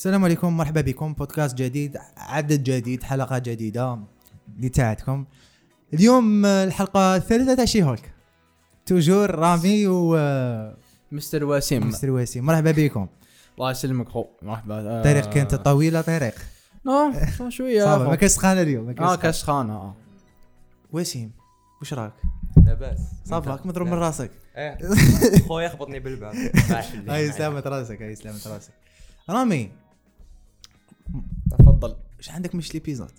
السلام عليكم مرحبا بكم. بودكاست جديد عدد جديد حلقة جديدة لتاعتكم. اليوم الحلقة الثالثة تاع She-Hulk toujours رامي و آه، مستر وسيم. مستر وسيم. مرحبا بكم. الله يسلمك خو مرحبا آه، طريق كانت طويلة طريق؟ آه شوية صافي. ما كاش سخانة اليوم ما كاش آه سخانة. كاس خانة آه. وسيم وش راك؟ لاباس صافي راك مضروب من راسك. إيه. خويا خبطني بالباب. هاي سلامة راسك هاي سلامة راسك. رامي. تفضل. إيش عندك مش ليبيزود؟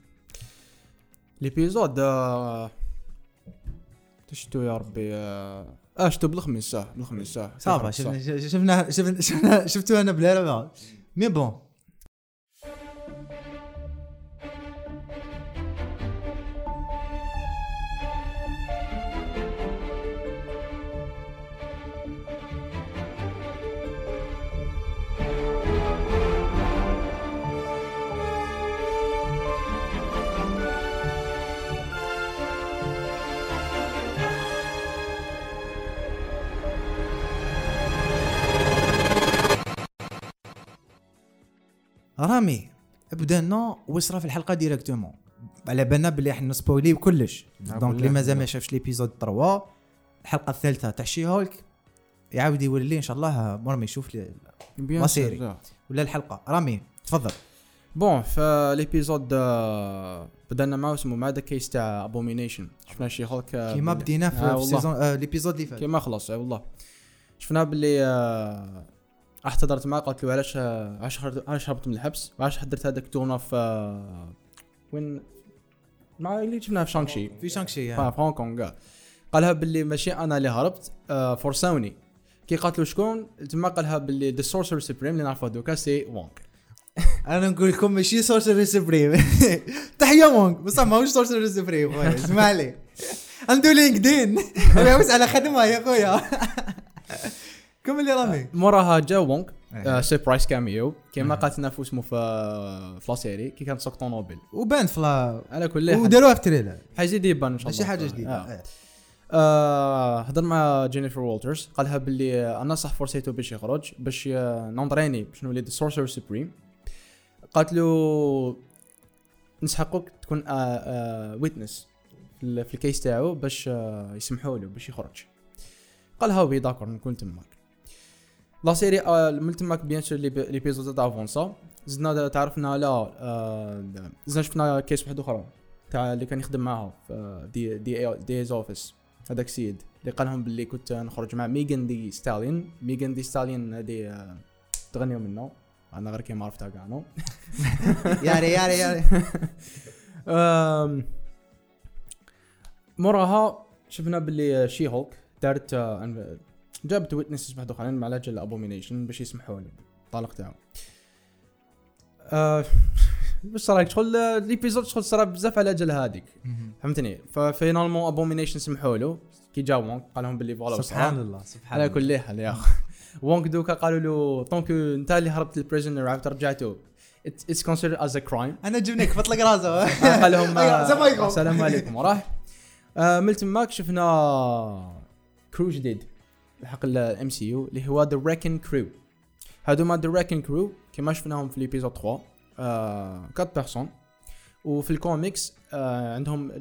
ليبيزود آه، تشتو يا ربي آه آه، شتو بالخميس آه بالخميس آه صافي شفنا شفنا شفنا شفنا شفتو أنا بلا ربع مي بون. رامي بدانا وصرا في الحلقة directement على بالنا بلي إحنا نسبويلي كلش. donc اللي مازال ما شافش l'épisode 3 الحلقة الثالثة تاع She-Hulk يعاود يولي إن شاء الله مور ما يشوف les- séries. آه. ولا الحلقة. رامي تفضل. bon في l'épisode آه، بدينا معاه اسمه مع the case تاع Abomination شفنا She-Hulk آه، كيما بدينا في, آه في والله. saison آه l'épisode اللي فات. كيما خلاص اي والله. شفنا باللي آه، احتضرت معاه قالت له علاش آه، علاش علاش هربت من الحبس. وعلاش حضرت هذاك تورنا في آه، وين؟ مع اللي شفناه في شانكشي في شانكشي آه في هونغ كونغ. آه. قالها باللي ماشي أنا اللي هربت فور سوني كي قالت له شكون؟ تما قالها باللي ذا سورسر سوبريم اللي نعرفه دوكا سي وونغ أنا نقول لكم ماشي سورسر سوبريم تحية مونك بصح ماهوش سورسر سوبريم خويا اسمع لي عنده لينكدين على خدمة يا خويا. كمل يا رامي. موراها جا وونغ إيه. سيربرايز كاميو كيما إيه. قالت في اسمه في في لا سيري كي كانت سوق طونوبيل وبان في على كل حال. وداروها في تريلر حيزيد يبان إن شاء الله. ماشي حاجة آه. جديده آه، هضر مع جينيفر والترز قالها باللي آه، أنا صح فرصيته باش يخرج باش آه، نونطريني باش نولي سورسر سوبريم. قالت له نسحقك تكون witness في, ال- في ال case تاعو باش آه، يسمحوا له باش يخرج. قالها oui d'accord نكون تماك la série آه، من تماك bien sûr l'épisode تاع avança زدنا تعرفنا آه، زدنا شفنا case واحد أخرى تاع اللي كان يخدم معاها في آه، D D D office. هذاك السيد اللي قال لهم باللي كنت نخرج مع Megan Thee Stallion. Megan Thee Stallion هذه آه، تغنيو منه أنا غير كيما عرفتها كاع نو؟ ياري ياري ياري. موراها شفنا باللي شي هولك دارت آه، جابت ويتنسز واحد اخرين مع لاجل ابومينيشن باش يسمحوا له الطلاق تاعو أه، بس رايك شغل آه، ليبيزود شغل صرا بزاف على أجل هذيك. فهمتني؟ ففينالمون ابومينيشن سمحوا له. كي جا وونغ قال لهم باللي فوالا سبحان الله سبحان على الله. كل حال يا أخي. وونغ دوكا قالوا له donc انت اللي هربت ال prisoner عاودت رجعته it's consider as a crime أنا جبنك فطلق راسه. قال لهم السلام عليكم. السلام عليكم وراح. آه، من تماك شفنا crew جديد حق ال MCU اللي هو the Wrecking Crew هادوما the Wrecking Crew كيما شفناهم في l'épisode 3 آه 4 personnes وفي الكوميكس آه عندهم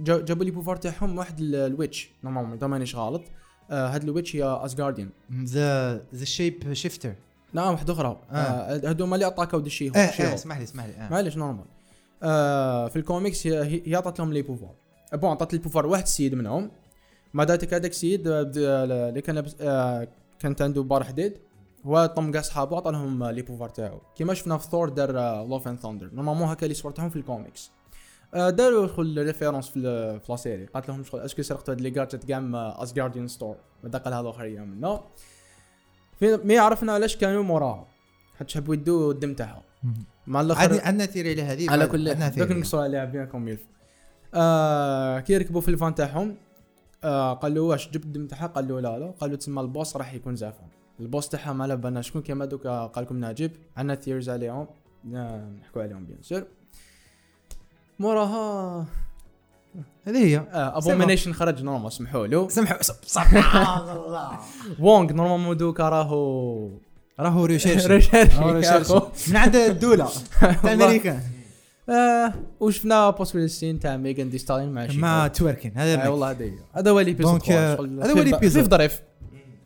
جا- جابوا les pouvoirs تاعهم واحد ال- ال witch normalement إذا مانيش غلط. آه هاد الويتش هي اسغارديان ذا ذا شيب شيفتر لا واحدة أخرى. آه. آه هادوما اللي اتاكاو دي شي إيه إيه اسمح لي اسمح لي آه. معليش نورمال آه في الكوميكس هي عطات لهم لي بوفوار بون عطات لي بوفوار واحد السيد منهم. ما داتك هذاك السيد آه، آه، اللي كان آه كانت عنده بار حديد هو طم كاع صحابه عطى لهم آه، لي بوفوار تاعو. كيما شفنا في ثور دار لوف اند ثاندر نورمالمون هكا اللي صورتهم في الكوميكس آه داروا شغل ريفيرونس في لا سيري قالت لهم شغل اسكو سرقتوا هاد لي جادجت كاع من اسجارديان ستور هذا أيام منه في مي عرفنا علاش كانوا موراها. حتى حبوا يدوا الدم تاعها. مع الآخر عندنا عندنا ثيري على هذه على كل دوك ثيري نقصوا عليها بيان كوم آه كي ركبوا في الفان تاعهم آه قال له واش جبت الدم تاعها قال له لا لا. قال له تسمى البوس راح يكون زعفان البوس تاعها ما على بالنا شكون كيما دوكا قال لكم ناجب عندنا ثيرز عليهم. نحكوا عليهم بيان سور موراها هذه هي. ابومينيشن خرج نورمال سمحوا له. سمحوا. سبحان الله. وونغ نورمالمون دوكا راهو راهو ريشيرش ريشيرش. من عند الدولة. تاع امريكان آه وشفنا بوسبيلستين تاع ميغان دي ستالين مع شي مع توركين هذا آه. والله هذا هذا هو ليبيزود دونك، آه، هذا هو ليبيزود. في ظريف.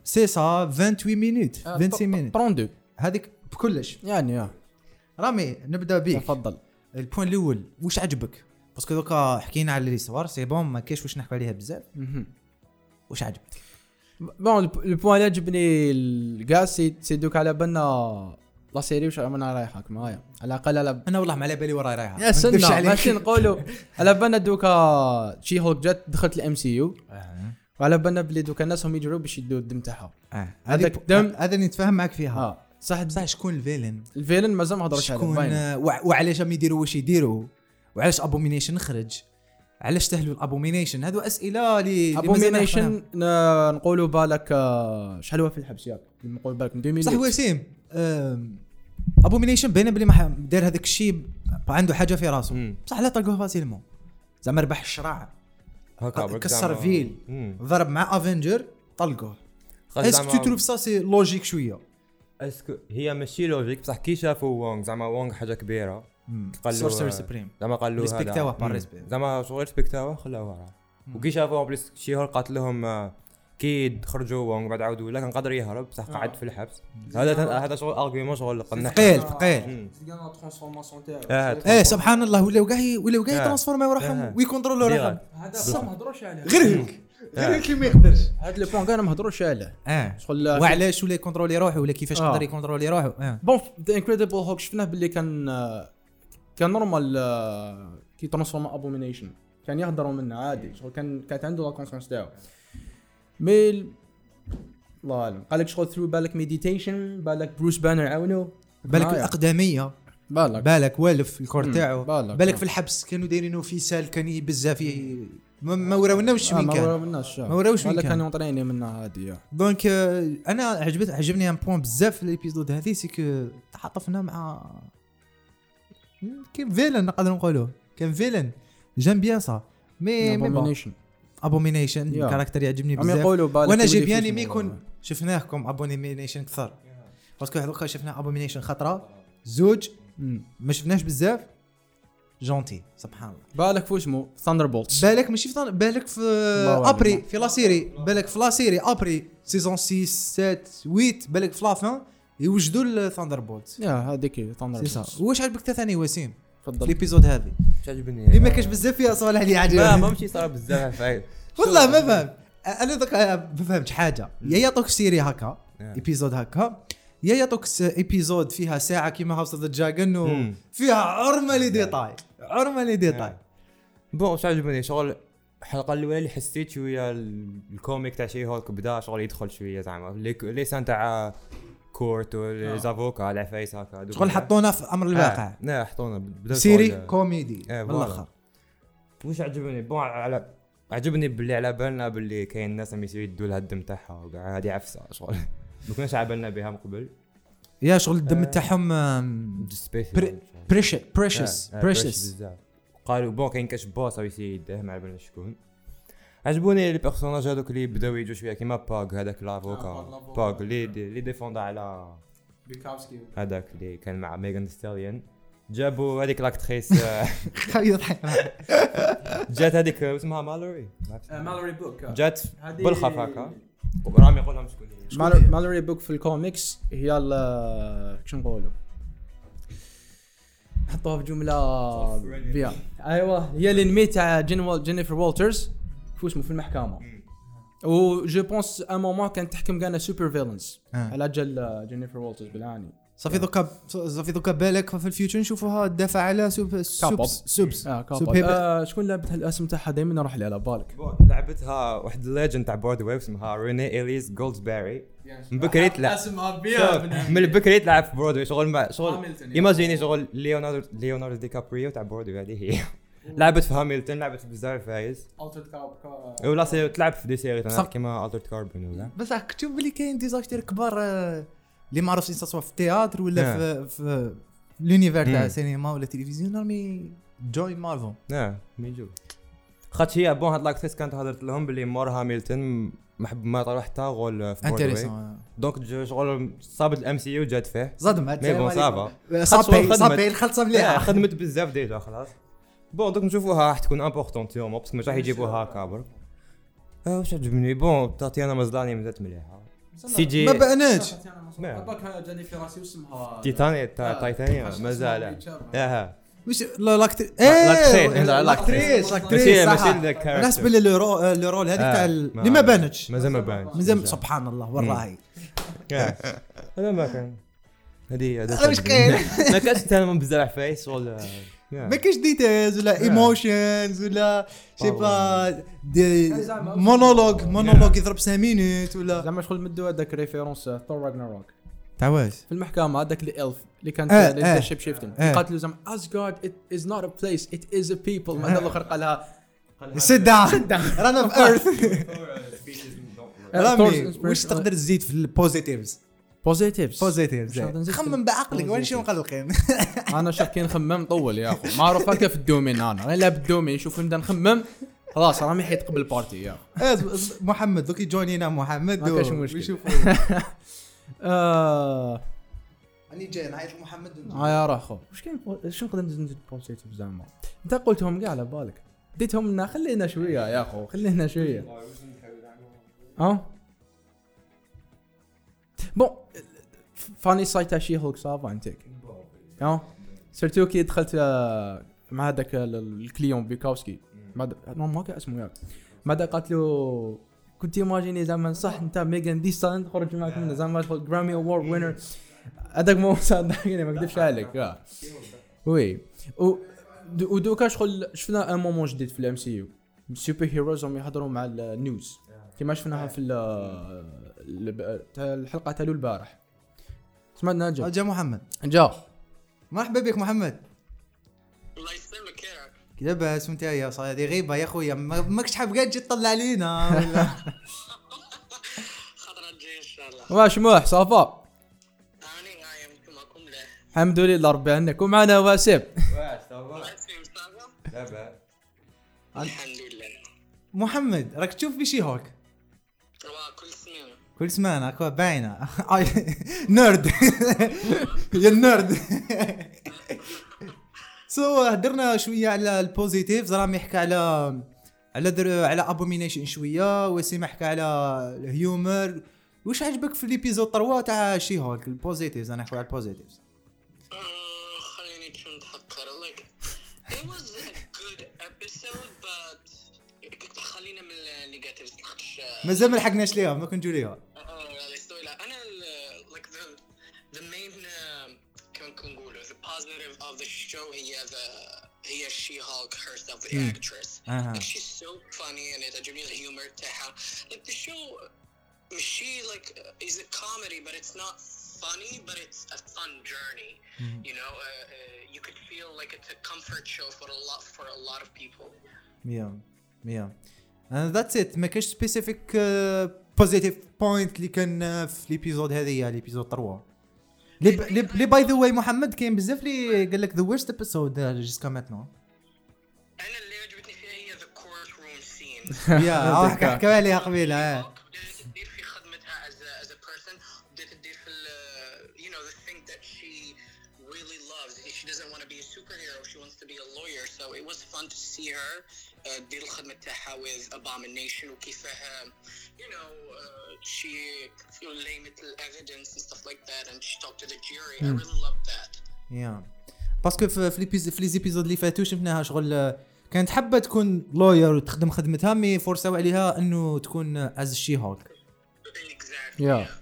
سي سا 28 مينوت آه، 26 مينوت 32 هذيك بكلش. يعني آه. رامي نبدأ بيك. تفضل. ال point الأول واش عجبك؟ parce que دوكا حكينا على l'histoire c'est bon ما كاينش واش نحكوا عليها بزاف. واش عجبك؟ bon ال point اللي عجبني كاع c'est دوك على بالنا la série واش رانا رايحه كما هي على الأقل على أنا والله ما على بالي وراي رايحة. يا سنة. ماشي نقولوا. على بالنا دوكا She-Hulk جات دخلت ال MCU آه. وعلى بالنا بلي دوكا الناس هم يجروا باش يدوا الدم تاعها آه. هذاك الدم- هذا اللي نتفاهم معك فيها. صح. بصح شكون ال villain؟ ال villain مازال ما هضرش عليه شكون؟ آه، وعلاش هم يديروا؟ واش يديروا؟ وعلاش Abomination خرج؟ علاش تهلوا ال Abomination؟ هذو أسئلة عرفناهم. أبومينيشن نقولوا بالك آه، شحال هو في الحبس ياك؟ نقول بالك من 2000 صح وسيم Abomination باين بلي ما دار هذاك الشيء عنده حاجة في راسه. بصح لا طلقوه facilement. زعما ربح الشرع برك كسر ville. ضرب مع Avengers طلقوه. est-ce que tu trouves ça c'est logique شوية؟ اسكو هي ماشي لوجيك بصح كي شافوا وونغ زعما وونغ حاجة كبيرة. قال له سورسر آه، سبريم زعما قال له ريسبكتاوه هذا- بار. ريسبكت. زعما شغل ريسبكتاوه خلاوه راه وكي شافوا بليس شي هول قالت لهم آه، كي خرجوا وونغ بعد عاودوا لا كان قادر يهرب بصح قعد في الحبس. هذا هذا شغل ارغيومون شغل قنح ثقيل ثقيل. مم. ترانسفورماسيون آه، إيه سبحان الله ولاو كاع ولاو كاع آه. يترانسفورماو روحهم آه. ويكونترولوا روحهم. هذا ما هضروش عليه. غير هيك. غير آه. هيك اللي ما يقدرش. هذا le point كاع ما هضروش عليه. آه. شغل وعلاش ولا يcontrôler روحه ولا كيفاش آه. يقدر يcontrôler روحه. bon The Incredible Hulk شفناه باللي كان آه، كان normal آه، كي transforme Abomination. كان يهضروا منه عادي شغل كان كانت عنده la conscience تاعو mais ال- الله أعلم. قال لك شغل through بالك meditation بالك Bruce Banner عاونو. بالك. الأقدمية. بالك. بالك والف ال corps. تاعو. بالك. بالك في الحبس كانوا دايرينه في salle كان بزاف ما- ما وراوناش آه، وين ما كان. وراوناش ما وراوش وين كان. كان يونطريني منها دونك آه، أنا عجبت عجبني ان بوان بزاف في الإبيزود هذه سي كو تعاطفنا مع كاين فيلن نقدر نقولوا كان فيلن. جام بيان سا. مي ابومينيشن ابومينيشن يا. الكاركتر يعجبني بزاف. وأنا جي مي من يكون وراه. شفناهكم ابومينيشن كثر باسكو هذوك شفنا ابومينيشن خطرة. زوج. ما شفناش بزاف. gentil. سبحان الله. بالك في اسمه ثاندر بولتس بالك ماشي في بالك في après. في la série بالك في la série après saison 6 7 8 بالك في la fin يوجدوا ال Thunderbolts يا هذيك ثاندر بولتس واش عجبك ثاني وسيم؟ في تفضل ال épisode هذه تعجبني اللي ما كاش بزاف فيها صوالح اللي ما عجبني ما مشي صار بزاف. والله ما فهم. أنا ذاك ما فهمتش حاجة. يا يعطوك série هكا آه. épisode هكا. يا يعطوك épisode فيها ساعة كيما House of the Dragon. وفيها عرمة les détails عرمة les détails آه. bon واش عجبني شغل الحلقة الأولى اللي حسيت شوية ال- ال comique تاع She-Hulk بدا شغل يدخل شوية زعما. les scènes تاع court و les avocats العفايس هكا هذوك شغل حطونا في أمر الواقع. آه. لا حطونا série comédie آه، mais voilà. الآخر واش عجبني؟ bon على عجبني باللي على بالنا باللي كاين ناس عم يصيروا يدوا لها الدم تاعها وكاع هذه عفسة شغل. ما كناش على بالنا بها من قبل. يا شغل الدم آه. تاعهم precious precious precious بزاف. قالوا bon كاين كاش boss أو يسي يديه ما على بالنا شكون. عجبوني les personnages هذوك اللي بداو يجوا شوية كيما par هذاك l'avocat par اللي اللي défendا على هذاك اللي كان مع Megan Stallion جابوا هذيك l'actrice آه، يضحك جات هذيك اسمها مالوري؟ مالوري بوك. جات بالخف هكا ورامي يقول لهم شكون هي. مالوري بوك في الكوميكس هي ال شو نقولوا نحطوها في جمله بيان أيوه هي الانمي تاع جين جينيفر والترز شو اسمه في المحكمة. و جو بونس ان مومون كانت تحكم كان سوبر فيلنس آه. على جال جينيفر والترز بالعاني صافي دوكا صافي دوكا بالك في الفيوتشر نشوفوها تدافع على سوب. سوبس سوبس. آه سوب هيبر. آه شكون لعبتها الاسم تاعها؟ دائما نروح لي على بالك. لعبتها واحد الليجند تاع بورد ويف اسمها ريني اليس جولدزباري من بكري تلعب. اسمها شوف، من البكري تلعب في برودوي شغل ما شغل. ايماجيني شغل ليوناردو ليوناردو دي كابريو تاع برودوي هذه هي. لعبت في هامilton لعبت في بزاف فايز. ولا سي تلعب في دي سيري. تاع كيما الترد كاربون ولا بس راك تشوف بلي كاين ديزاكتور كبار آه، اللي ما عرفتش سواء في التياتر ولا آه. في في لونيفير تاع مم. السينما ولا التلفزيون رامي جوين مارفل آه ميجو خاطش هي بون هاد لاكتريس كانت هضرت لهم باللي مور هاميلتون ما حب ما طلع حتى غول في انتريسون. دونك شغل صابت الام سي يو جات فيه. صدم مي بون سافا صابي. صابي الخلطه مليحة. خدمت بزاف ديجا خلاص. بون دوك نشوفوها راح تكون امبورطون يوم بس مش راح يجيبوها كابر آه، واش عجبني بون تاتيانا مزداني مازالت مليحه سي جي ما بانتش ما. هذاك جاني في راسي واسمها تيتاني تا- تايتانيا مازال ياها وش لا لاكتريس لاكتريس، إيه لا، لاكتريس ماشي. الناس باللي لو رو- لو رول هذيك تاع اللي ما بانتش مازال ما بانش مازال سبحان الله والله. هذا ما كان هذه هذا مش كاين. ما كانش تاع بزاف فيس ولا. ما كاينش ديتيلز ولا ايموشنز ولا شي با دي مونولوج مونولوج يضرب 5 مينوت ولا زعما شغل مدوا هذاك ريفيرونس ثور راجناروك تاع واش في المحكمه هذاك اللي الف اللي كانت اللي. شيب شيفتنج آه. قالت له زعما اسجارد ات از نوت ا بليس ات از ا بيبل بعد الآخر قالها سيت داون رانا في ايرث رامي واش تقدر تزيد في البوزيتيفز بوزيتيفز بوزيتيفز خمم بعقلك وين شي positive. مقلقين أنا شاف كي نخمم طول يا أخو. معروف هكا في الدومين أنا. غير لا بالدومين. شوف نبدا نخمم. خلاص رامي حيت قبل البارتي يا إيه، محمد دوك يجونينا محمد ما كاينش و- مشكل. ويشوفوا. آه. راني جاي نعيط لمحمد آه يا راخو واش كاين شنو نقدر نزيد بوزيتيف زعما؟ أنت قلتهم كاع على بالك. ديتهم لنا خلينا شوية يا أخو خلينا شوية. آه بون فاني سايت شي هولك صافا انتك أه؟ سيرتو كي دخلت آه، مع هذاك ال- ال- الكليون بيكاوسكي. ما كان اسمه ياك. بعد قالت له؟ كنت ايماجيني زعما صح انت ميغان دي ستاند خرج معكم زعما جرامي اوورد وينر هذاك مو صدقني ما نكذبش عليك. آه. وي. ودوكا شغل شفنا ان مومون جديد في الام سي يو السوبر هيروز هم يهضروا مع النيوز كما شفناها في الحلقة تاعو البارح. سمعنا جا جا محمد. جا. مرحبا بك محمد. الله يسلمك كي لاباس وانت يا هذه غيبة يا خويا ما- ماكش حاب قاعد تجي تطلع علينا ولا؟ خطرة جاي إن شاء الله. واش موح صافا؟ الحمد لله ربي عنك ومعنا واسم. واش صافا؟ ما تسمع صافا. لا بأس. الحمد لله. محمد راك تشوف في شي هوك؟ سمانة كوا باينة. نرد. يا ال nerd so هدرنا شوية على ال positives رامي يحكي على على در على Abomination شوية وسيم حكى على ال humor. وش عجبك في ال episode 3 تاع She-Hulk ال positives؟ أنا نحكي على ال positives. آه، خليني شو نتفكر like it was a good episode but خلينا من ال negatives خاطرش مازال ما لحقناش ليها ما كنجو ليها. of the show هي the هي she Hulk herself the actress اها like she's so funny and تعجبني الهيومر تاعها like the show ماشي like uh, is a comedy but it's not funny but it's a fun journey you know uh, uh, you could feel like it's a comfort show for a lot for a lot of people يا يا ذاتس ات ما كاش سبيسيفيك بوزيتيف بوينت اللي كان آه، في الابيزود هذه ليبيزود 3 لي لي- لي by the way محمد كاين بزاف اللي قال لك the worst episode jusqu'à maintenant أنا اللي عجبتني فيها هي the courtroom scene. yeah حكى حكى عليها قبيلة آه. بدات تدير في خدمتها a, as a person. بدات تدير في you know the thing that she really loves she doesn't want to be a superhero she wants to be a lawyer so it was fun to see her uh, دير الخدمة تاعها with abomination وكيفاه you know uh, she you know, lay مثل evidence and stuff like that and she talked to the jury I really loved that yeah parce que في les épisodes اللي فاتوا شفناها شغل آه، كانت حابه تكون lawyer وتخدم خدمتها mais forçaw عليها انه تكون as She-Hulk exactly yeah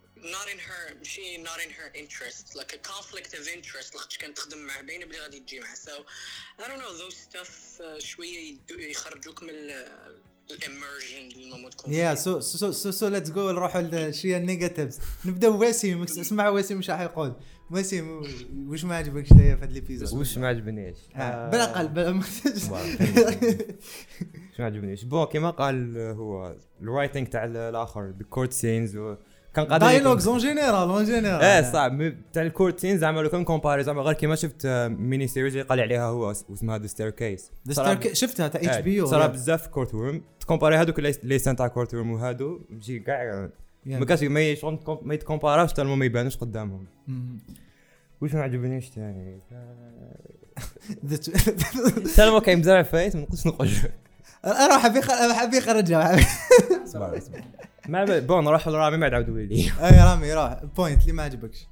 not in her ماشي not in her interest like a conflict of interest لاخاطش كانت تخدم مع باينة بلي غادي تجي معاه so I don't know those stuff uh, شوية يخرجوك من الامرجن اللي ما تكون يا فيه. سو سو سو سو ليتس جو نروحوا لشويه النيجاتيفز نبدأ وسيم اسمع وسيم وش راح يقول. وسيم وش ما عجبك شوية في هذا الابيزود وش ما عجبنيش؟ آه، بالأقل بلا ما وش ما عجبنيش؟ بون كيما قال هو الرايتنج تاع الآخر الكورت سينز كان قادر دايلوجز اون جينيرال اون جينيرال. إيه صعب تاع الكورت سينز زعما لو كان كومباري زعما غير كيما شفت آه، ميني سيريز اللي قال عليها هو اس- واسمها ذا ستير كيس شفتها تاع اتش بي صرا بزاف كورت وورم تكومباري هذوك لي سان تاع كورت وورم وهادو تجي كاع. ما كانش ما شغل ما يتكومباراوش حتى ما يبانوش قدامهم. وش ما عجبنيش ثاني ما كاين بزاف فايت ما نقدرش نقول أنا حبي حبي يخرجها ما بون روح لرامي ما عاد لي اي رامي روح بوينت اللي ما عجبكش.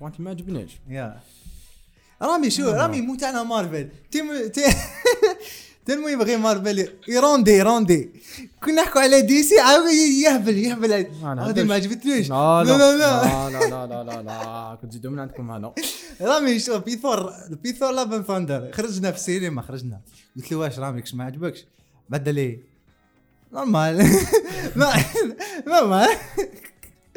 بوينت اللي ما عجبناش يا. رامي شو؟ رامي مو تاعنا مارفل. تيم تيم يبغي مارفل. يروندي يروندي. كنا نحكوا على دي سي عاود يهبل يهبل. هذه ما عجبتنيش. لا لا لا لا لا. لا لا كنت تزيدوا من عندكم هنا رامي شوف بيثور بيثور لافن ثاندر خرجنا في السينما خرجنا. قلت له واش رامي كش ما عجبكش؟ بعد لي إيه؟ نورمال ما نورمال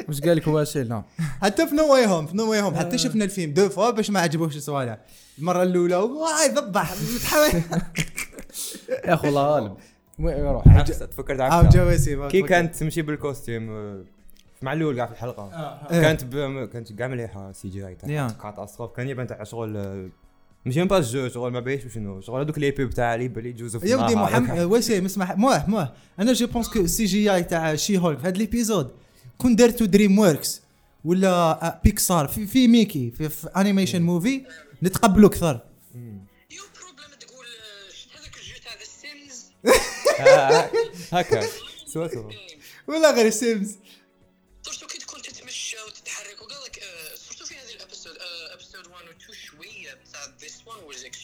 واش قال لك واسيل لا حتى في نو واي هوم في نو واي هوم حتى شفنا الفيلم. دو فوا باش ما عجبوش الصوالح المرة الأولى واي ذبح. يا اخو الله غالب وين روح عفسه تفكرت عفسه جواسي كي كانت تمشي بالكوستيم آه، مع الأول كاع في الحلقة. إيه. كانت ب... كانت كاع مليحه سي جي آي يا. كاتاستروف كان يبان تاع شغل آه، ماشي ميم با جو شغل ما بايش شنو شغل هذوك لي بيب تاع لي بلي يجوزوا في يا ودي. محمد وسيم اسمح موه موه أنا جو بونس كو سي جي اي تاع شي هولك في هذا ليبيزود كون دارتو دريم وركس ولا آه، بيكسار في, في ميكي في, في انيميشن موفي نتقبلوا أكثر. يو بروبلم تقول آه، شفت هذاك الجو تاع ذا سيمز آه، هكا. سوا سوا ولا غير سيمز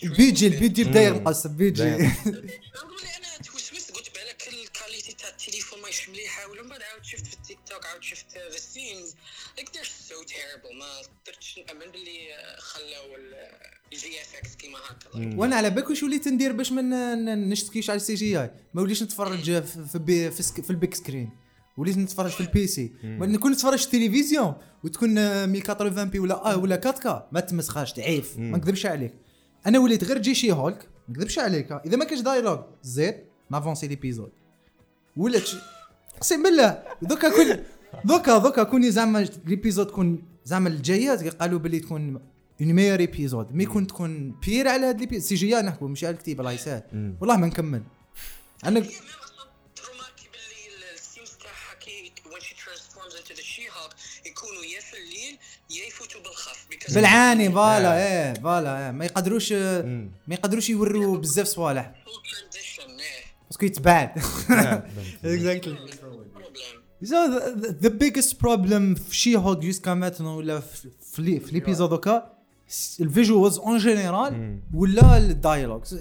وان واز اكستريم بيجي البيجي بدا ينقص بيجي دايم. نقول أنا tout de suite قلت بالك ال qualité تاع التليفون ماهيش مليحة ومن بعد عاود شفت في التيك توك عاود شفت the scenes like they're so terrible ما قدرتش نأمن باللي خلاو ال VFX كيما هكا. وأنا على بالك واش وليت ندير باش ما نشتكيش على ال CGI؟ ما وليش نتفرج في في, بي في, سك- في ال big screen. وليت نتفرج في ال PC. نكون نتفرج في التلفزيون وتكون آه، 1080 p ولا آه ولا 4 K ما تمسخاش تعيف ما نكذبش عليك. أنا وليت غير جي شي هولك ما نكذبش عليك. إذا ما كاش dialogue زيد ن avancer l'épisode ولا تش- أقسم بالله دوكا كون دوكا دوكا كوني زعما l'épisode تكون زعما الجايات قالوا باللي تكون un meilleur épisode mais كون تكون pire على هاد l'épisode CG نحكوا ماشي على الكتيب الله يسهل. والله ما نكمل. أنا يكونوا يا في الليل يفوتوا بالخف بالعاني voilà إيه voilà إيه. ما يقدروش ما يقدروش يوروا بزاف صوالح. إيه. parce que يتبعد. exactly So the, the biggest problem في شي هوك jusqu'à maintenant ولا في في لي- في l'épisode هكا ال visuals en général ولا ال dialogues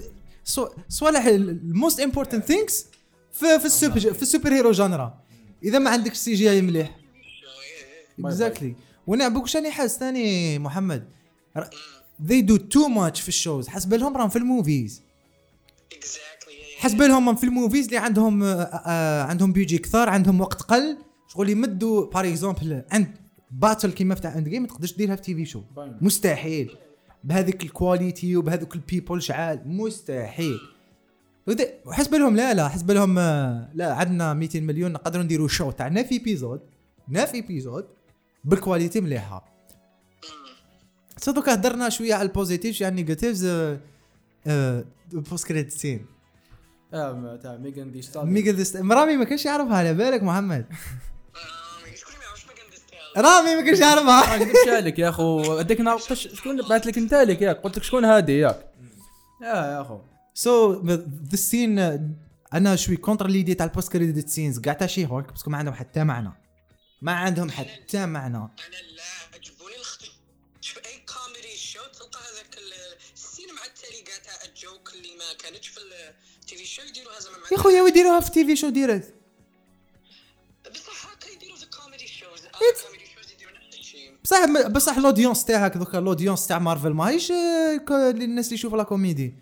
صوالح ال most important things في في السوبر في ال super hero genre إذا ما عندك CGI مليح. exactly وأنا عبوك شاني حاس ثاني محمد. they do too much في ال shows. حسب لهم راهم في ال movies. Exactly. حسب لهم في ال movies اللي عندهم آه، آه، عندهم بيجي كثار عندهم وقت قل. شغل يمدوا par exemple عند battle كيما في تاع Endgame ما تقدرش ديرها في TV show. مستحيل. بهذيك ال quality وبهذوك ال people شعال. مستحيل. وحسب لهم لا لا حسب لهم آه، لا عندنا 200 مليون نقدروا نديروا show تاع neuf épisodes neuf épisodes بال quality مليحة. so دوكا هدرنا شوية على ال positive شوية على ال negatives post credit scene آه، تاع ميغان دي ستار ميغل ديست... رامي ما كانش يعرفها على بالك محمد؟ قندست رامي ما كانش يعرفها. نكذبش عليك يا أخو. هذيك النهار قلت لك شكون بعث لك أنت لك؟ ياك قلت لك شكون هادي ياك. يا يا أخو. so the scene أنا شوي contre l'idée تاع ال post credit scenes كاع تاع شي هولك parce que ما عندهم حتى معنى. ما عندهم حتى معنى. أنا لا عجبوني شوف أي comedy show تلقى هذاك ال- scene مع التالي تاع ال joke اللي ما كانتش في ال TV. show يديروها زعما يا خويا ويديروها في TV show direct بصح هكا يديروا في comedy shows. It's- comedy shows يديرون بصح بصح ال audience تاعك دوكا ال audience تاع مارفل ماهيش آه، الناس اللي يشوفوا la comédie.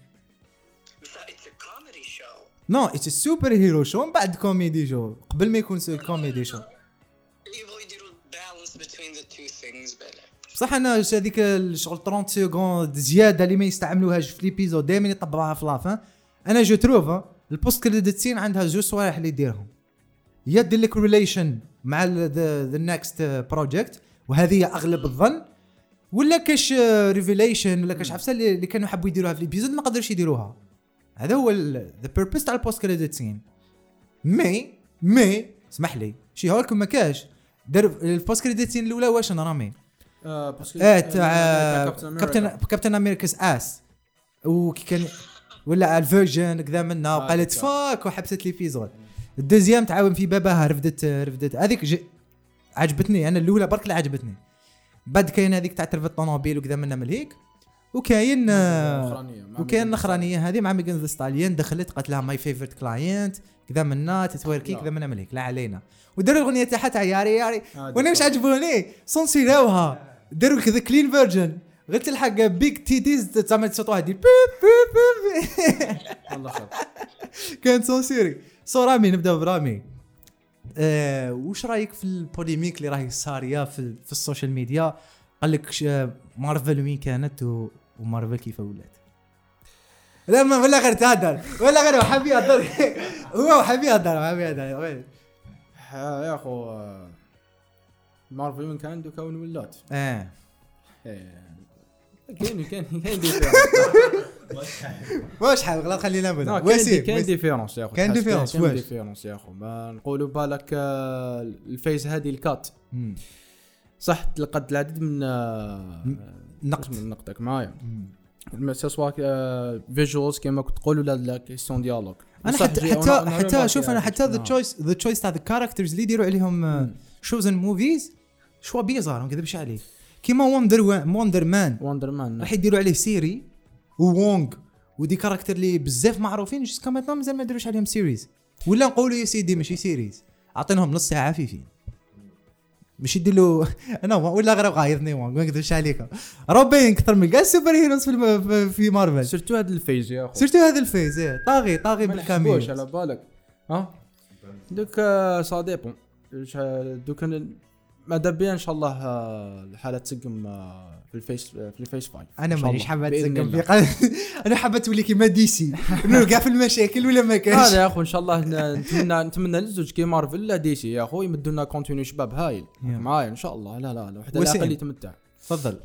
no it's super hero show من بعد comedy show قبل ما يكون comedy show يديروا things بلا بصح أنا هذيك الشغل 30 secondes زيادة اللي ما يستعملوهاش في l'épisode دائما يطبقوها في la fin أنا je trouve ال post credit scene عندها زوج صوالح اللي يديرهم. يا دير لك relation مع the next project وهذه أغلب الظن. ولا كاش revelation ولا كاش عفسة اللي كانوا حبوا يديروها في l'épisode ما قدروش يديروها. هذا هو the purpose تاع ال post credit scene. mais mais اسمح لي شي هولك ما كاش. دار ال post credit scene الأولى واش رامي؟ آه، parce que- إيه تاع كابتن Captain America's ass وكي كان ولا ال virgin كذا منها آه، وقالت. fuck وحبست l'épisode ال deuxième تعاون في باباها رفدت رفدت. هذيك عجبتني. أنا الأولى برك اللي عجبتني. بعد كاين هذيك تاع ترفد الطوموبيل وكذا منها من هيك. وكاين آه، وكاين ميغان الاخرانيه هذه مع ميغان ذا ستاليان دخلت قالت لها my favourite client كذا منا تتوركي لا. كذا منها من هيك لا علينا. وداروا الأغنية تاعها تاع ياري ياري آه، وأنا مش. عجبوني. سونسيراوها داروا كذا clean version غير تلحق big titties تعمل صوتها دي beep beep beep الله خير. كانت censurée so رامي نبدأ برامي. آه وش رأيك في ال polémique اللي راهي صاريه في, في ال social media؟ قال لك مارفل وين كانت و- ومارفل كيف ولات لا ما ولا غير تهدر. ولا غير هو حاب يهدر هو حاب يهدر حاب يهدر يا أخو آه، مارفل وين كان دوكا وين ولات آه إيه. كاين كاين كاين différence واش حاب غلط خلينا لا، نبدا وسيم كاين. différence يا أخو. كاين différence، كاين واش؟ différence يا أخو. ما نقولوا بالك آه، ال phase هذه ال quatre. صح تلقت العديد من آه، نقد. اسم نقدك معايا. مم. سواء visuals كما كنت تقول ولا لا question dialogue أنا حتى حتى حتى شوف أنا حتى the choice the choice تاع the characters اللي يديروا عليهم shows and movies choix bizarre ما نكذبش عليك. كيما وندر وندر مان وندر مان راح يديروا عليه série وونغ و des caractères اللي بزاف معروفين jusqu'à مازال ما داروش عليهم series ولا نقولوا يا سيدي ماشي series عطينهم نص ساعة عفيفين. مش يدير له أنا ولا غير غايضني ما نكذبش عليك. روبين كثر من كاع ال super heroes في, في- مارفل. surtout هذا ال phase يا اخو surtout هذا ال phase إيه، طاغي طاغي بالكامل نحسبوش على بالك. ها؟ دوك آه، ça dépend. دوك ن- ماذا بيا إن شاء الله آه، الحالة تسقم آه، ال phase في ال phase 5 أنا مانيش الله. حابة تسقم. في أنا حابة تولي كيما DC كاع في المشاكل ولا ما كانش. هذا يا اخو إن شاء الله نتمنى نتمنى للزوج كي مارفل la DC يا اخو يمدوا لنا contenu شباب هايل. يا. معايا إن شاء الله. لا لا لا. وحدة وسيم. الاقل يتمتع. تفضل.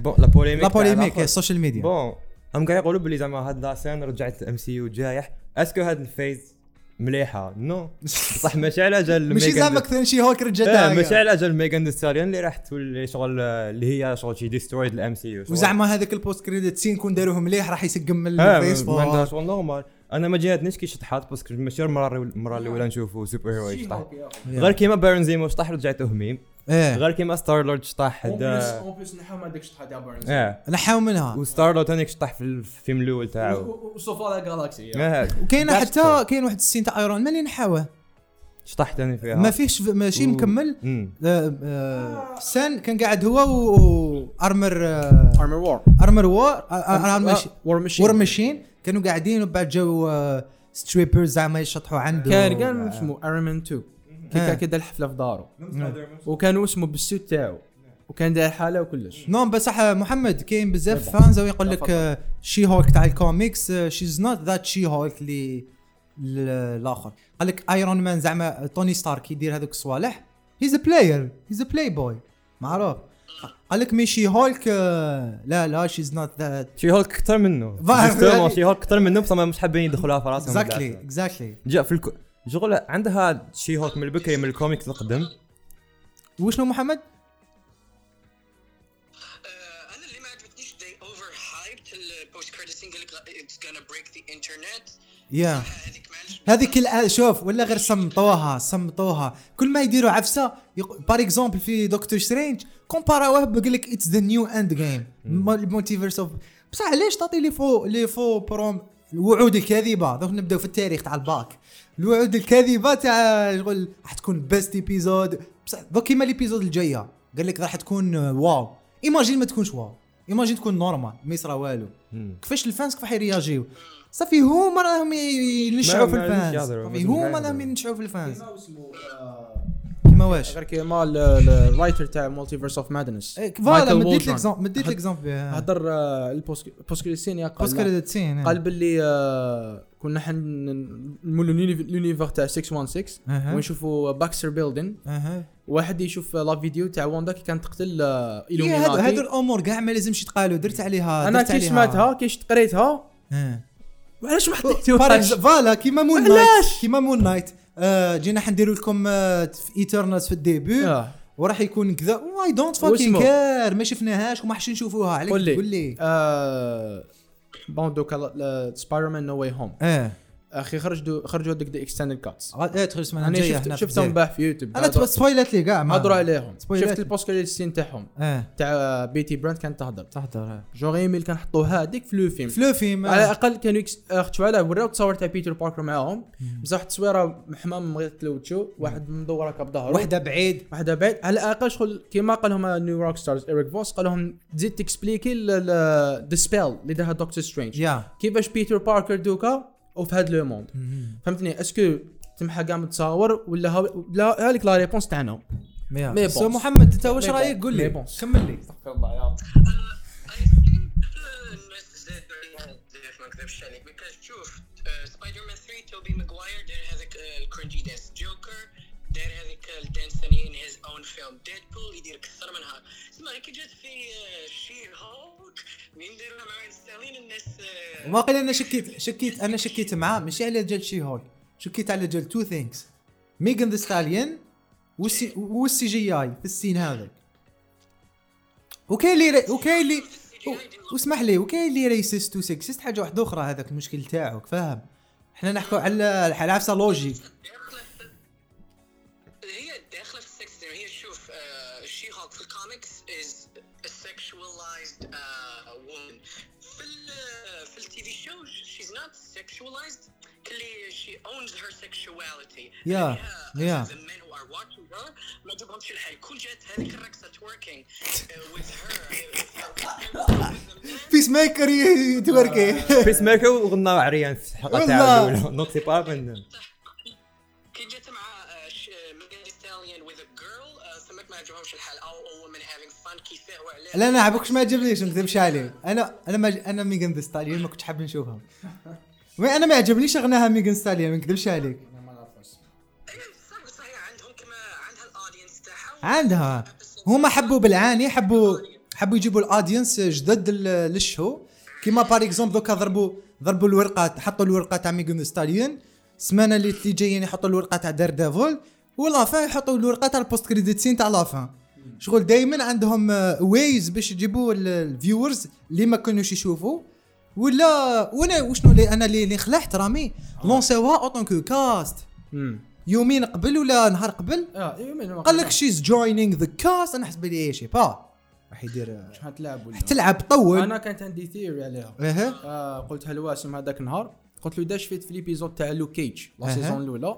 Bon la polémique la polémique. ال social media bon هم قاعد يقولوا بلي زعما هاد la scène رجعت ال MCU جايح. est-ce que هاد ال phase مليحة. no. صح ماشي على جال ماشي زعما دي- كثر She-Hulk رجعتها ماشي على جال Megan Thee Stallion اللي راح تولي شغل اللي هي شغل she destroyed ال MCU وزعما هذاك ال post-credit scene كون داروه مليح راح يسقم من آه ما شغل normal أنا ما جاتنيش كي شطحات parce que ماشي المرة المرة الأولى نشوفوا superhero يشطح غير كيما Baron Zemo شطح رجعته هميم إيه. غير كيما ستار لورد شطح دا- اون بليس نحاو ما داكش تحت آه نحاو منها. وستار لورد ثاني شطح في الفيلم الأول تاعو. على جالاكسي وكاينة That's حتى. كاين واحد السين تاع ايرون مان اللي نحاوه. شطح ثاني فيها ما فيهش ماشي و- مكمل. آه، آه، سان كان قاعد هو وارمر ارمر وور ارمر وور ارمر وور ماشين وور ماشين كانوا قاعدين وبعد جاو ستريبرز زعما يشطحوا عنده. كان كان اسمه ايرون 2 كي آه. كان كيدير الحفلة في دارو. وكانوا اسمه بال suit تاعو. وكان داير حاله وكلش. نو بصح محمد كاين بزاف. fans ويقول لك She-Hulk تاع ال comics she's not that She-Hulk اللي الآخر قال لك Iron Man زعما Tony Stark يدير هذوك الصوالح. he's a player he's a playboy معروف. قال لك mais She-Hulk آه، لا لا she's not that She-Hulk أكثر منه. She-Hulk أكثر منه بس ما مش حابين يدخلوها في راسهم. Exactly. Exactly جاء في ال co... شغل عندها She-Hulk من البكري من الكوميكس القدم. وشنو محمد؟ آه، أنا اللي ما عجبتنيش they overhyped ال post-credit قال لك it's gonna break the internet. Yeah. هذيك معلش هذيك الآن شوف ولا غير صمتوها صمتوها. كل ما يديروا عفسة par exemple في Doctor Strange كومباراوه بقول لك it's the new Endgame ال Multiverse of بصح علاش تعطي لي faux les faux prom الوعود الكاذبه دوك نبداو في التاريخ تاع الباك. الوعود الكاذبة تاع شغل راح تكون بيست ايبيزود بصح دوك كيما ليبيزود الجاية. قال لك راح تكون واو. ايماجين ما تكونش واو. ايماجين تكون نورمال ما يصرى والو. كيفاش الفانس كيف حيرياجيو صافي هما راهم ينشعوا في يهضروا، صافي ما هما راهم. ينشعوا في الفانس آه، كيما واش غير كيما ال- ال- الرايتر تاع مالتيفيرس اوف مادنس إيه، فوالا مديت. ليكزومبل مديت ليكزومبل هضر آه، البوسك بوسكريسينيا بس قال قال باللي آه، كنا حن نمولوا l'univers تاع 616 أها. ونشوفوا Baxter Building واحد يشوف la vidéo تاع واندا كي كانت تقتل آه، إيه، هادو الأمور كاع ما لازمش يتقالوا. درت عليها أنا كي. سمعتها كي قريتها. آه. علاش ما حطيتوهاش voilà كيما Moon Knight؟ كيما Moon Knight جينا حنديروا لكم آه في Eternals في ال début آه. وراح يكون كذا. why don't fucking؟ care ما شفناهاش وما حش نشوفوها عليك قول لي. قول لي. آه، بون دوكا سبايدر مان نو واي هوم آه. أخي خرجوا خرجوا دي اكستندد كاتس إيه تخرج السمانه أنا شفت في شفتهم. باه في يوتيوب. أنا تبغى سبويلات لي كاع ما- هضروا عليهم شفت لي. البوست كريديت تاعهم؟ آه تاع بيتي براند كانت تهضر. تحضر جوغ إيميل كان حطوها هذيك في لو فيلم. فلوفي ما- على الأقل كانوا يكس... اختوا على وراو تصور تاع بيتر باركر معاهم. بصح تصويرة حمام بغيت تلوتشو واحد مدور هكا بظهره وحدة بعيد. واحدة بعيد. على الأقل شغل كيما قال لهم نيو روك ستارز ايريك فوس قال لهم تزيد تكسبليكي ذا سبيل اللي دارها دكتور سترينج كيفاش Peter Parker دوكا؟ وفي هذا le monde. فهمتني؟ est-ce que تمحى كاع متصور ولا هاو... لا هذيك la réponse تاعنا. Mais je pense. محمد أنت واش رأيك. قول لي. كمل لي. استغفر الله يا رب I think الناس زادوا عليها بزاف ما نكذبش عليك. Because شوف سبايدر مان 3 Tobey Maguire دار هذاك ال cringy dance Joker دار هذيك ال dance ثاني in his own film Deadpool يدير أكثر منها. اسمع كي جات في شي هولك مين داروها مع ستالين الناس آه، واقيلا أنا شكيت شكيت أنا شكيت معاه ماشي على جال شي هول شكيت على جال تو ثينكس ميغان ذا ستاليون والسي والسي جي آي في السين هذاك. وكاين اللي وكاين اللي واسمح لي وكاين اللي ريسيست وسكسيست حاجة واحدة أخرى هذاك المشكل تاعك فاهم؟ إحنا نحكوا على على عفسه لوجيك sexualized كلي she owns her sexuality. Yeah, yeah. the men who are watching her ما جابهمش الحال كل جات هذيك الرقصه twerking uh, with her Peacemaker يتوركي Peacemaker وغنى عريان في الحلقة والله. تاعو الأولى. donc c'est pas من كي جات مع Megan Stallion with a girl uh, ثمك ما عجبهمش الحال. All, all women having fun كيفاه وعلاه لا أنا عبوكش ما عجبنيش ما نكذبش عليك أنا أنا ما أنا Megan Thee Stallion ما كنتش حاب نشوفها. ما أنا ما عجبنيش غناها Megan Stallion ما نكذبش عليك. عندها. هما حبوا بالعاني حبوا حبوا يجيبوا ال audience جدد لل- لل show. كيما par exemple دوكا ضربوا ضربوا الورقة حطوا الورقة تاع Megan Stallion السمانه اللي اللي جايين يحطوا الورقة تاع Daredevil. و la fin يحطوا الورقة تاع ال post-credit scene تاع la fin شغل دائما عندهم ways باش يجيبوا ال viewers اللي ما كانوش يشوفوا ولا وأنا وشنو اللي أنا اللي خلعت رامي. لونسيوها اوتون كو كاست يومين قبل ولا نهار قبل؟ آه إيه، من- قال لك شيز جوينينغ ذا كاست أنا حسب لي شي. با. راح يدير شحال تلعب ولا؟ تلعب طول. أنا كانت عندي ثيوري عليها. أها آه قلتها لواسم هذاك النهار. قلت له داش فيت في ليبيزود تاع لو كيج لا. سيزون الاولى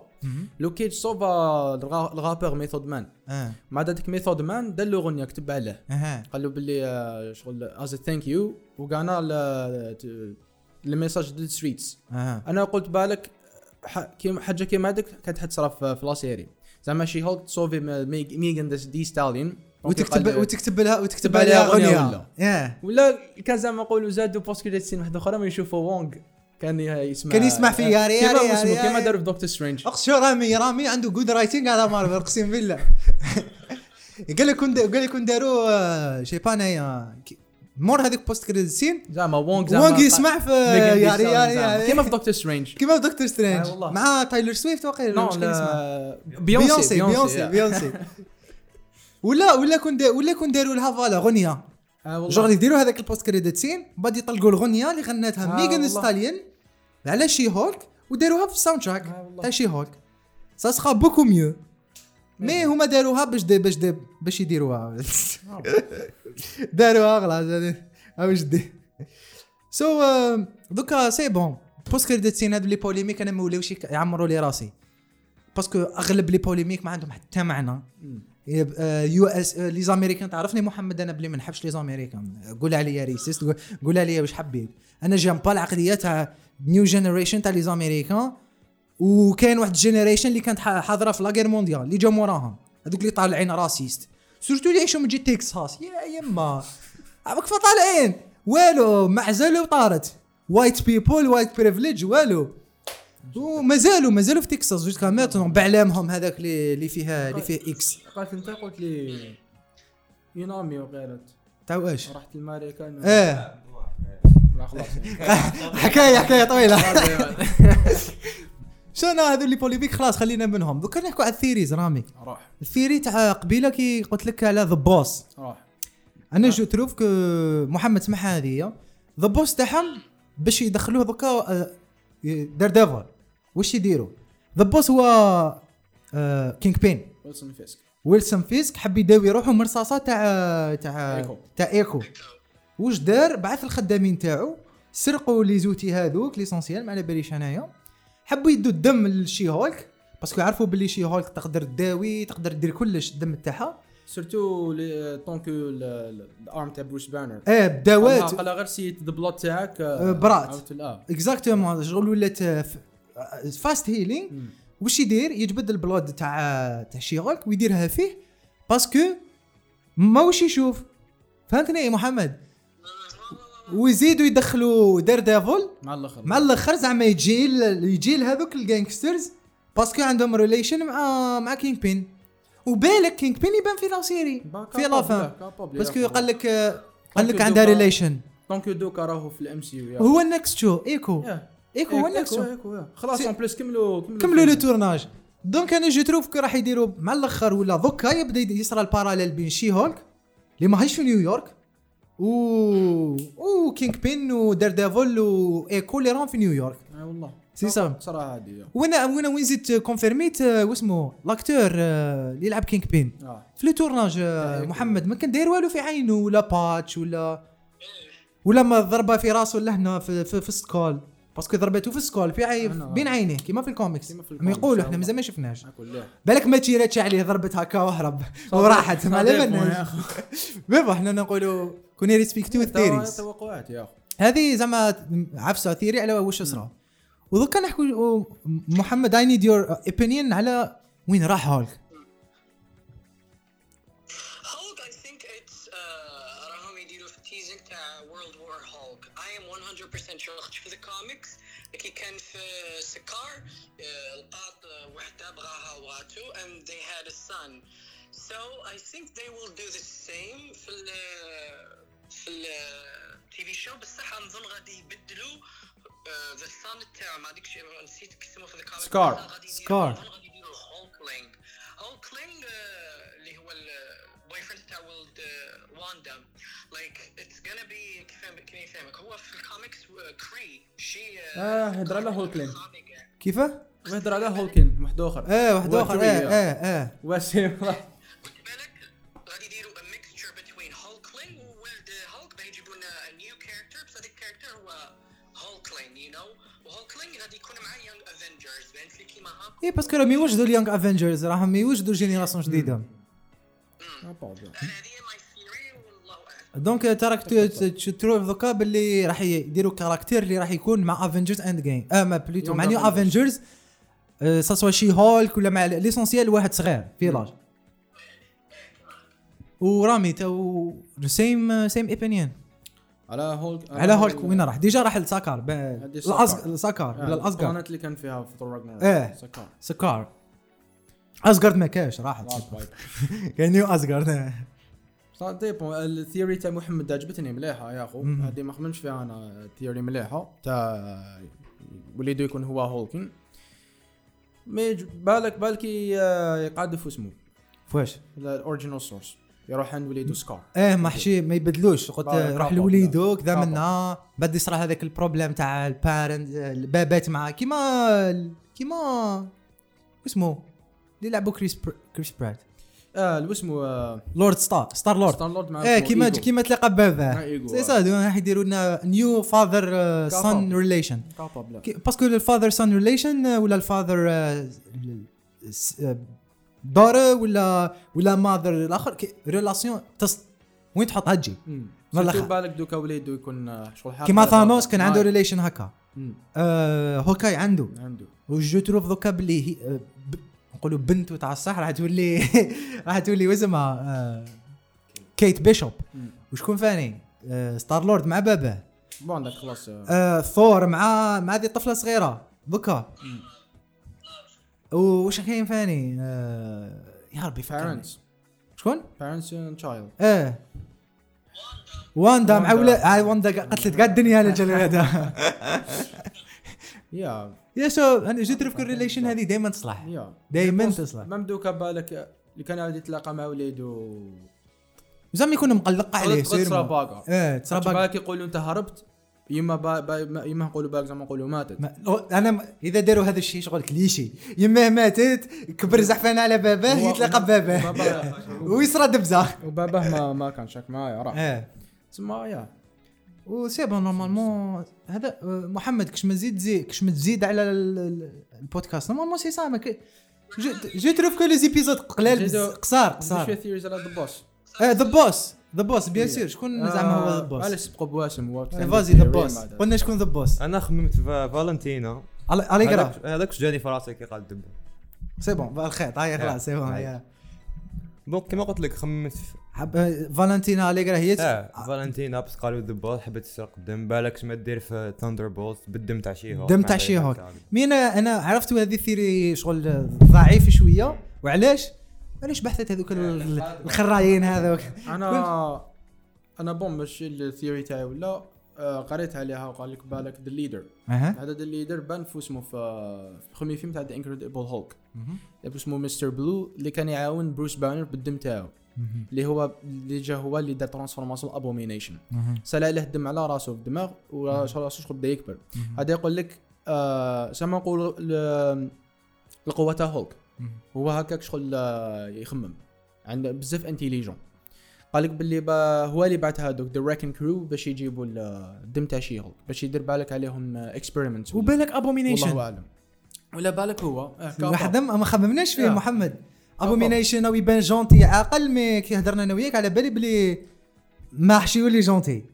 لو كيج صوفا الغا- الغابور ميثود مان مع ذاك ميثود مان دار له غنيه كتب عليه قال له باللي شغل از ثانك يو وقعنا الميساج ديال ستريتس أنا قلت بالك حاجة كيما هذيك كانت حتصرا في في لا سيري زعما شي هولك تصوفي ميغ- ميغان دي ستالين وتكتب وتكتب لها وتكتب تكتب عليها غنية ولا. ولا كان زعما نقولوا زادوا بوست كريديت سين واحدة أخرى ما يشوفوا وونغ كان يسمع كان يسمع في ياري كيما ياري اسمه ياري كيما. داروا في دكتور سترينج اقسم رامي؟ رامي عنده جود رايتنج على مارفل أقسم بالله. قال لك قال لك داروا آه، شي با انايا كي- مور هذيك post credit scene زعما وونغ زعما وونغ يسمع في ياري ياري. ياري. كيما في دكتور سترينج كيما في دكتور سترينج آه والله. مع تايلور سويفت واقيلا نو اسمه بيونسي بيونسي بيونسي ولا ولا كون ولا كون داروا لها voilà غنيه آه والله. يديروا هذاك ال post credit scene بعد يطلقوا الغنية اللي غنتها آه ميغان والله. ستاليون على شي هولك وداروها في ال soundtrack آه. تاع شي هولك. ça sera beaucoup mieux. mais هما داروها باش دي باش دي باش يديروها. داروها خلاص باش دي. so دوكا c'est bon. post credit scene هادو les polémiques أنا ما ولاوش يعمروا لي راسي. parce que أغلب les polémiques ما عندهم حتى معنى. US les américains تعرفني محمد؟ أنا بلي ما نحبش les américains قول عليا raciste. قول- عليا واش حبيت. أنا j'aime pas العقلية تاع نيو جينيريشن تاع لي زاميريكان وكاين واحد الجينيريشن اللي كانت حاضرة في لاغير مونديال اللي جا موراهم. هذوك اللي طالعين راسيست. سورتو اللي يعيشوا من جي تكساس يا يما. عباك طالعين والو معزله وطارت وايت بيبول وايت بريفليج والو. ومازالوا مازالوا في تكساس. جوسكا ماتون بعلامهم هذاك اللي اللي فيها اللي فيه إكس قالت أنت قلت لي ينامي وقالت. تاع واش؟ رحت الماريكان آه. لا خلاص. حكايه حكاية طويلة. شنو هذو ال les polémiques خلاص خلينا منهم. دوكا نحكوا على ال theories رامي. راح. ال theory تاع قبيلة كي قلت لك على the boss راح. أنا je trouve que محمد سمعها هذه the boss تاعهم باش يدخلوه دوكا آه، دير ديفل واش يديروا؟ the boss هو آه، كينغ بين ويلسون فيسك ويلسون فيسك حب يداوي روحه من رصاصة تاع تاع إيكو. تاع ايكو واش دار؟ بعث الخدامين تاعو سرقوا لي زوتي هذوك ليسونسيال ما على باليش انايا حبوا يدوا الدم للشي هولك باسكو يعرفوا باللي شي هولك تقدر تداوي تقدر دير كلش الدم تاعها. سورتو لي طونكو الارم تاع بروس بانر آه. بداوات قال غير سيت البلوت تاعك آه، برات. اكزاكتومون شغل ولات فاست هيلينغ واش يدير يجبد البلود تاع تاع شي هولك ويديرها فيه parce que ما واش يشوف فهمتني يا محمد ويزيدوا يدخلوا دير ديفل مع الآخر مع الآخر زعما يجي يجي لهذوك ال gangsters parce que عندهم relation مع مع كينغ بين وبالك كينغ بين يبان في la série. في la fin. parce que قال لك قال لك عندها relation donc دوكا. راهو في ال MCU هو ال next show إيكو. إيكو هو ال next show خلاص en plus كملوا كملوا le tournage donc أنا je trouve que راح يديروا مع الأخر ولا دوكا يبدأ يصرى ال parallèle بين شي هولك اللي ما هيش في نيويورك و و كينغ بين ودير ديفل وايكو اللي راهم في نيويورك اي والله. سي سا. صراحة هذه وأنا وأنا وين زدت confirmi ت آه، واسمه l'acteur آه، اللي يلعب كينغ بين آه. في le tournage آه، محمد ما كان داير والو في عينه ولا patch ولا ولا ما ضربه في راسه لهنا في في, في ال skull باسكو ضربته في السكول في عين بين عينيه كيما في الكوميكس ما يقولوا آه إحنا مازال ما شفناش. بالك ما تيراتش عليه ضربت هكا وهرب وراحت ما على بالناش. بيبا إحنا نقولوا كوني ريسبكتو الثيريز توقعات يا أخي هذه زعما عفسة ثيري على واش صرا ودوكا نحكوا محمد اي نيد يور اوبينيون على وين راح هولك Hulk, I think it's راهم يديروا في teasing تاع World War Hulk. I am 100% sure خاطش في the comics كي كان في سكار آه، آه، وحدة بغاها and they had a son. So I think they will do the same في ال في ال TV show بصح نظن غادي يبدلوا the son تاعو ما ديكش نسيت اسمه في غادي يديروا-. نظن غادي يديروا هولكلينج هولكلينج اللي هو البوي فريند تاع ولد واندا لايك اتس gonna بي كيف يفهمك هو في الكوميكس كري شي آه هدر على هولكلين كيفاه؟ وهدر على هولكين واحد آخر. آه واحد آخر. آه آه آه. واش اي باسكو راهم يوجدوا اليونغ افنجرز راهم يوجدوا جينيراسيون جديده دونك تراك تروف دوكا باللي راح يديروا كاركتير اللي راح يكون مع افنجرز اند جيم آه ما بليتو مع نيو. افنجرز سوا شي هولك ولا مع ليسونسيال واحد صغير فيلاج ورامي تو سيم سيم اوبينيون على هولك على هولك وين راح؟ ديجا راح ساكار. ساكار ولا الاسقر القناه اللي كان فيها في راجنر إيه. سكار. سكار. اسقرد ما كاش راحت. كان نيو اسقرد ديبون ال theory تاع محمد عجبتني مليحة يا أخو. هذه ما خممش فيها أنا theory مليحة. تاع وليدو يكون هو هولكين. mais بالك بالكي آه، يقعدوا في اسمه. فواش ال original source يروح عند وليدو سكار إيه ما حشي ما يبدلوش. قلت بابا، روح بابا. لوليدو كذا بابا. منا. بعد يصرى هذاك ال problème تاع ال parents البابات معاه. كيما كيما اسمه؟ اللي لعبوا كريس. كريس برات آه اللي اسمه آه، لورد ستار ستار لورد ستار لورد مع إيه كيما. كيما تلقى مع باباه إيجو، سي آه. سا راح يديروا لنا new father son relation parce que ال father son relation ولا ال father daughter ولا ولا mother. الآخر relation تص وين والله surtout خ- بالك دوكا وليدو يكون شغل حاجة كيما ثانوس كان عنده. relation هكا. آه هوكاي عنده. عنده. و je trouve دوكا بلي هي آه، نقولوا بنته تاع الصح راح تولي راح تولي واسمها آه كيت بيشوب. وشكون ثاني؟ آه ستار لورد مع باباه bon خلاص. آه، ثور مع مع هذه الطفله الصغيره دوكا. وش كاين ثاني آه يا ربي parents. شكون؟ parents and child. إيه. واندا مع واندا. ولا هاي واندا قا- قتلت قاعد الدنيا لجل هذا. يا. يا شو أنا جيت في الريليشن هذه دائما تصلح. دائما تصلح مام دوكا بالك آه، اللي كان عاود يتلاقى مع وليدو زعما يكون مقلق عليه تصرى سير باقا إيه تصرى باق- بالك يقولوا أنت هربت؟ يما با با يما نقولوا بالك زعما نقولوا ماتت. ما- أنا م- إذا داروا هذا الشيء شغل كليشي. يماه ماتت كبر زحفان على باباه يتلاقى بباباه ويصرى دبزة. وباباه ما ما كان شاك معايا راح. إيه تسمى يا. و c'est bon normalement هذا آه، محمد كش ما تزيد زي كش ما تزيد على ال- ال- البودكاست؟ normalement c'est ça mais je trouve que les épisodes قلال قصار قصار. ذا بوس ذا بوس ذا بوس بيان سير شكون زعما هو the boss علاش سبقوا بواسم هو فازي the boss قلنا شكون the boss أنا خممت في فالنتينا اليغرا هذاك هذاك واش جاني في راسي كي قال دب c'est bon الخيط. هاي خلاص c'est bon. donc كيما قلت لك خممت آه، فالنتينا اليغرا هي آه فالنتينا بس قالوا ذبال حبت تسرق الدم. بالك ما دير في ثاندر بولت بالدم تاع شي هولك. دم تاع شي هولك. مين أنا عرفت هذه ال theory شغل ضعيف شوية. وعلاش؟ علاش بحثت هذوك ال- الخرايين هذوك؟ أنا أنا bon ماشي ال theory تاعي ولا آه، قريت عليها وقال لك بالك the leader هذا the leader بان في اسمه في premier film تاع The Incredible Hulk اسمه مستر بلو اللي كان يعاون بروس بانر بالدم تاعو. اللي هو اللي جا هو اللي دار transformation ابومينيشن سال عليه الدم على راسه في الدماغ وراسه شغل بدا يكبر. هذا يقول لك آه زعما نقولوا ال- القوه تاع هولك هو هكاك شغل آه، يخمم. عنده بزاف intelligent. قال لك باللي با هو اللي بعث هذوك the Wrecking Crew باش يجيبوا ال- الدم تاع شي هولك باش يدير بالك عليهم experiment وبالك والله ابومينيشن اعلم ولا بالك هو؟ آه،. واحد ما ما خممناش فيه يا. محمد. ابومينيشن أو يبان gentil عاقل mais كي هضرنا أنا وياك على بالي بلي ما حش يولي gentil.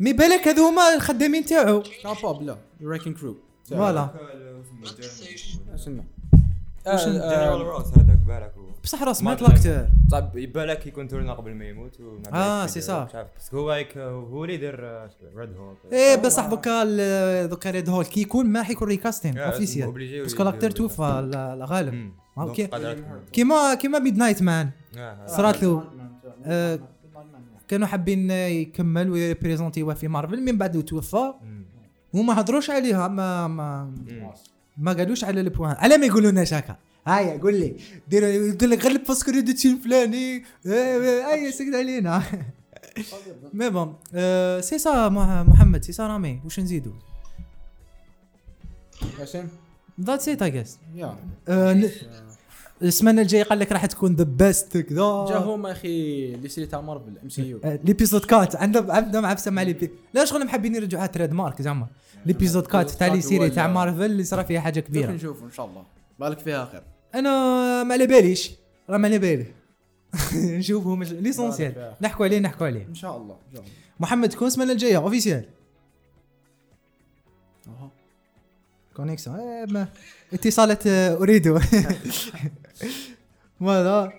mais بالك هذو هما الخدامين تاعو. لا Wrecking Crew voilà. اسمع جنرال روس هذاك بالك بصح راس ما. l'acteur صعب يبالك يكون تورنا قبل ما يموت آه، بالك سي يدير- صا. مش عارف. بس هو هيك هو اللي يدير ريد هوك إيه بصح دوكا دوكا ريد هول كي يكون ما حيكون ريكاستين آه، اوفيسيال باسكو لاكتور. توفى ال- الغالب. كيما كيما ميد نايت مان آه، آه. صرات له آه، كانوا حابين يكمل ويريبريزونتيوه في مارفل من بعد توفى. وما هضروش عليها ما ما مم. ما قالوش على البوان على ما يقولوا لناش هكا هيا قول لي. دير قلت لك غير ال post credit الفلاني أي سكت علينا. mais bon c'est ça مح- محمد سي سا رامي واش نزيدو؟ ياسين that's it I guess السمانة الجاية قال لك راح تكون the best كذا. جا هما أخي les séries تاع مارفل MCU. آه، l'épisode quatre عندهم عندهم عفسه مع l'épi- لا شغل محبين يرجعوها trademark زعما l'épisode quatre تاع les séries تاع مارفل اللي صرا فيها حاجة كبيرة. نشوف إن شاء الله. بالك فيها خير؟ أنا ما على باليش راه ما على بالي. نشوفهم l'essentiel بارك نحكوا عليه نحكوا عليه. إن شاء الله محمد تكون السمانة الجاية officiel. connexion إيه، ما- اتصالات آه، اريد voilà.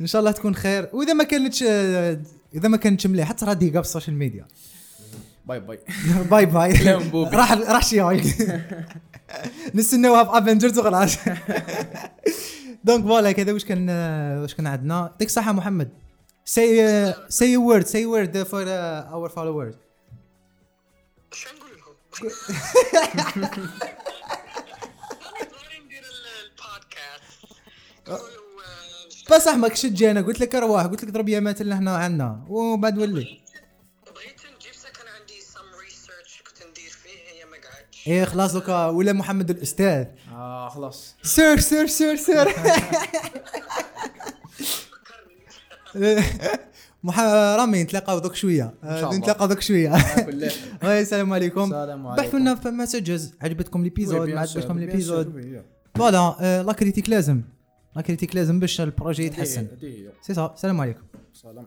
إن شاء الله تكون خير. وإذا ما كانتش إذا ما كانتش مليحه ترى دقيقه في ال social media. bye bye. bye bye. راح راح شي نستناوها في افنجرز وخلاص. donc voilà كذا واش كان واش كان عندنا؟ يعطيك الصحة محمد. say say word say word for our followers شو نقول لهم؟ نبغى ندير ال- البودكاست قولوا آه، بصح ماكش تجي أنا قلت لك أرواح قلت لك ضرب يامات اللي هنا عندنا وبعد ولي. بغيت نجيب سكن عندي some research كنت ندير فيه هي ما قعدتش إيه خلاص دوكا. ولا محمد الأستاذ. آه خلاص. سير سير سير سير. مح... رامي نتلاقاو دوك شوية. نتلاقاو دوك شوية. هاي السلام عليكم. السلام عليكم. بعثوا لنا في messages عجبتكم l'épisode ما عجبتكم l'épisode voilà آه، la critique لازم. la critique لازم باش ال projet يتحسن. سي سا السلام عليكم. سلام.